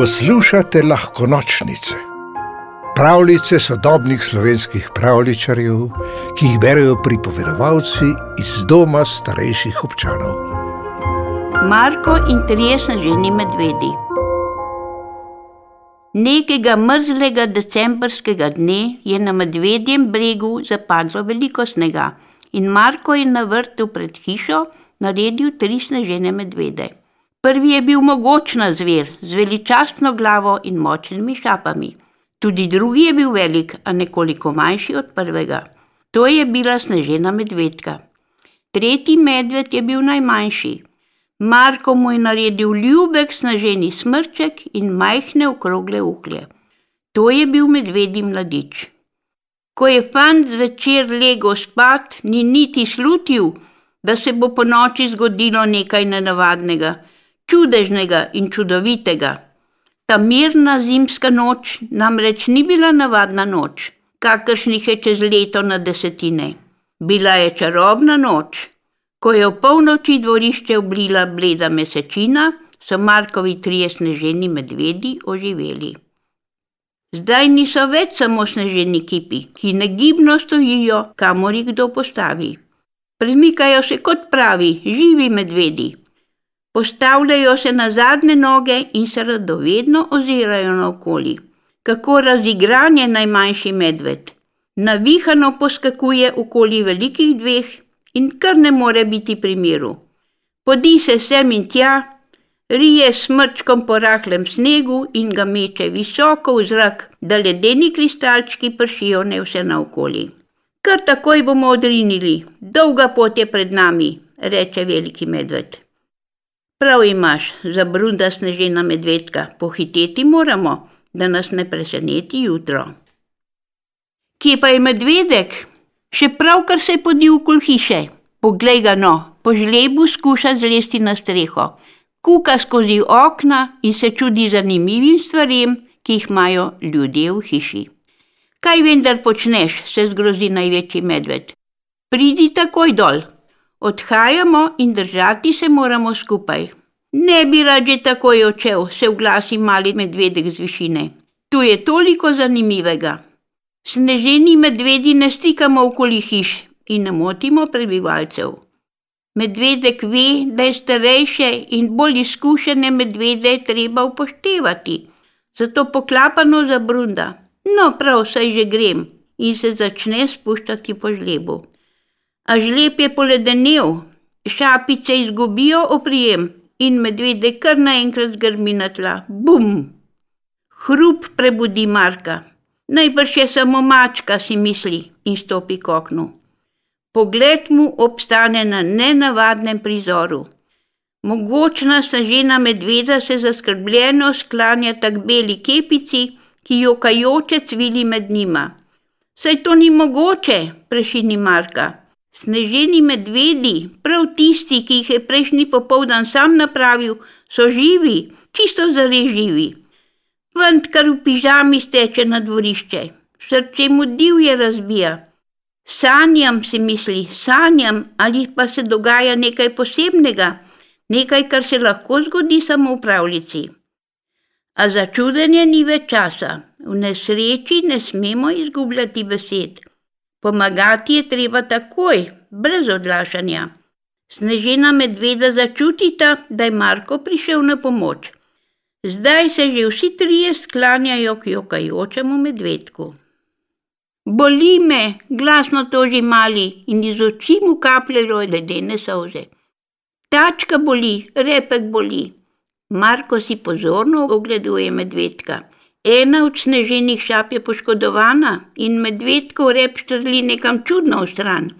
Poslušate lahko nočnice, pravljice sodobnih slovenskih pravličarjev, ki jih berijo pripovedovalci iz doma starejših občanov. Marko in trijesna ženi medvedi. Nekega mrzlega decembrskega dne je na medvedjem bregu zapadlo veliko snega in Marko je na vrtu pred hišo naredil tri snežene medvede. Prvi je bil mogočna zver z veličastno glavo in močnimi šapami. Tudi drugi je bil velik, a nekoliko manjši od prvega. To je bila snežena medvedka. Tretji medved je bil najmanjši. Marko mu je naredil ljubek sneženi smrček in majhne okrogle uhlje. To je bil medvedji mladič. Ko je fant zvečer legel spat, ni niti slutil, da se bo po noči zgodilo nekaj nenavadnega čudežnega in čudovitega. Ta mirna zimska noč namreč ni bila navadna noč, kakršnih je čez leto na desetine. Bila je čarobna noč. Ko je v polnoči dvorišče oblila bleda mesečina, so Markovi trije sneženi medvedi oživeli. Zdaj niso več samo sneženi kipi, ki negibno stojijo, kamor jih kdo postavi. Premikajo se kot pravi, živi medvedi, Postavljajo se na zadnje noge in se radovedno ozirajo naokoli. Kako razigran je najmanjši medved. Navihano poskakuje okoli velikih dveh in kar ne more biti pri miru. Podi se sem in tja, rije smrčkom po rahlem snegu in ga meče visoko v zrak, da ledeni kristalčki pršijo ne vse naokoli. Kar takoj bomo odrinili, dolga pot je pred nami, reče veliki medved. Prav imaš, zabrunda snežena medvedka, pohiteti moramo, da nas ne preseneti jutro. Kje pa je medvedek? Še pravkar se je podil okoli hiše. Poglej ga no, po žlebu skuša zlesti na streho. Kuka skozi okna in se čudi zanimivim stvarem, ki jih imajo ljudje v hiši. Kaj vendar počneš, se zgrozi največji medved. Pridi takoj dol, Odhajamo in držati se moramo skupaj. Ne bi rad že takoj odšel, se vglasi mali medvedek z višine. Tu je toliko zanimivega. Sneženi medvedi ne stikamo okoli hiš in ne motimo prebivalcev. Medvedek ve, da je starejše in bolj izkušene medvede treba upoštevati, zato poklapano zabrunda. No, prav, saj že grem in se začne spuščati po žlebu a žleb je poledenel, šapice izgubijo oprijem in medvede kar naenkrat zgrmi na tla. Bum! Hrup prebudi Marka. Najbrž je samo mačka, si misli in stopi k oknu. Pogled mu obstane na nenavadnem prizoru. Mogočna snažena medveda se zaskrbljeno sklanja tak beli kepici, ki jo kajoče cvili med njima. Saj to ni mogoče, prešini Marka. Sneženi medvedi, prav tisti, ki jih je prejšnji popoldan sam napravil, so živi, čisto zares živi. Vant kar v pižami steče na dvorišče, srce mu divje razbija. Sanjam, si misli, sanjam, ali pa se dogaja nekaj posebnega, nekaj, kar se lahko zgodi samo v pravljici. A za čudenje ni več časa, v nesreči ne smemo izgubljati besed. Pomagati je treba takoj, brez odlašanja. Snežena medveda začutita, da je Marko prišel na pomoč. Zdaj se že vsi trije sklanjajo k jokajočemu medvedku. Boli me, glasno toži mali in iz oči mu kapljajo ledene solze. Tačka boli, repek boli. Marko si pozorno ogleduje medvedka. Ena od sneženih šap je poškodovana in medvedkov rep štrli nekam čudno v stran.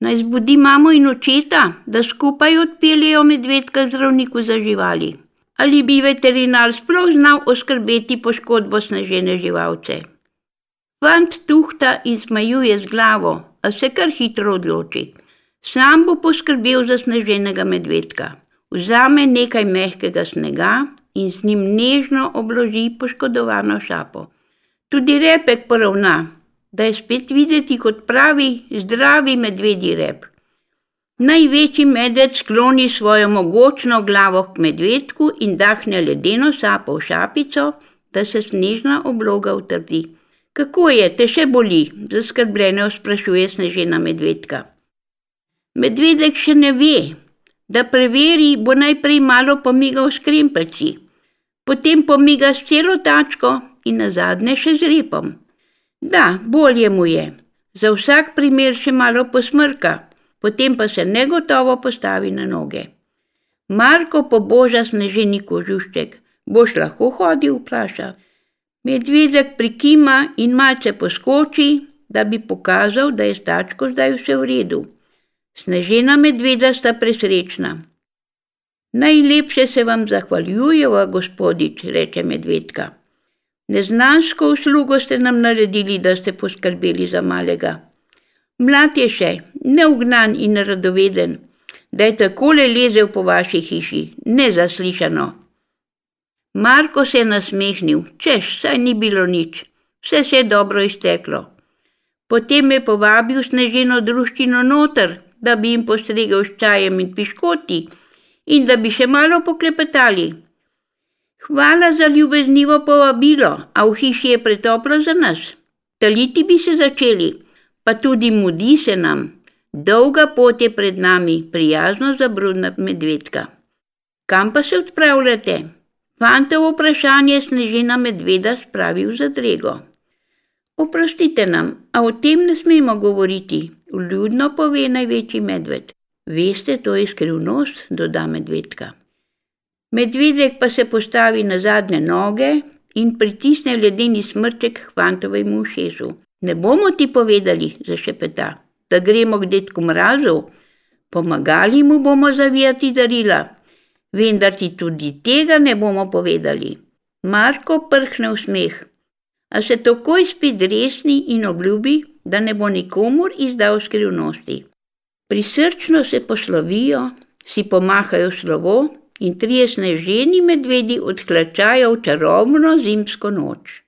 Naj zbudi mamo in očeta, da skupaj odpeljejo medvedka zdravniku za živali. Ali bi veterinar sploh znal oskrbeti poškodbo snežene živalce? Fant tuhta in smajuje z glavo, a se kar hitro odloči. Sam bo poskrbel za sneženega medvedka. Vzame nekaj mehkega snega in z njim nežno obloži poškodovano šapo. Tudi repek poravna, da je spet videti kot pravi, zdravi medvedji rep. Največji medved skloni svojo mogočno glavo k medvedku in dahne ledeno sapo v šapico, da se snežna obloga utrdi. Kako je, te še boli? zaskrbljeno sprašuje snežena medvedka. Medvedek še ne ve, da preveri, bo najprej malo pomigal s krempelci, potem pomiga s celo tačko in nazadnje še z repom. Da, bolje mu je, za vsak primer še malo posmrka, potem pa se negotovo postavi na noge. Marko poboža sneženi kožušček, boš lahko hodil, vpraša. Medvedek prikima in malce poskoči, da bi pokazal, da je stačko zdaj vse v redu. Snežena medveda sta presrečna. Najlepše se vam zahvaljujeva, gospodič, reče medvedka. Neznansko uslugo ste nam naredili, da ste poskrbeli za malega. Mlad je še, neugnan in radoveden, da je takole lezel po vaši hiši, nezaslišano. Marko se je nasmehnil, češ, saj ni bilo nič, vse se je dobro izteklo. Potem je povabil sneženo druščino noter, da bi jim postregel s čajem in piškoti in da bi še malo poklepetali. Hvala za ljubeznivo povabilo, a v hiši je pretoplo za nas. Taliti bi se začeli, pa tudi mudi se nam. Dolga pot je pred nami, prijazno zabrudna medvedka. Kam pa se odpravljate? Fantovo vprašanje snežina medveda spravi v zadrego. Oprostite nam, a o tem ne smemo govoriti, vljudno pove največji medved. Veste, to je skrivnost, doda medvedka. Medvedek pa se postavi na zadnje noge in pritisne ledeni smrček k fantovemu ušesu. Ne bomo ti povedali, zašepeta, da gremo k detku mrazu, pomagali mu bomo zavijati darila vendar ti tudi tega ne bomo povedali. Marko prhne v smeh, a se takoj spet resni in obljubi, da ne bo nikomur izdal skrivnosti. Prisrčno se poslovijo, si pomahajo slovo in trije sneženi medvedi odhlačajo v čarobno zimsko noč.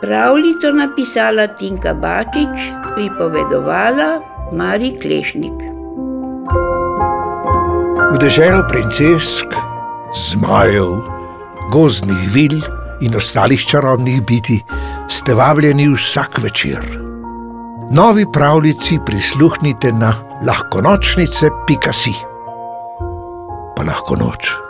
Pravljico napisala Tinka Bačič, pripovedovala Mari Klešnik. V deželo princesk, zmajev, gozdnih vil in ostalih čarobnih biti ste vabljeni vsak večer. Novi pravljici prisluhnite na lahkonočnice.si. Pa lahko noč.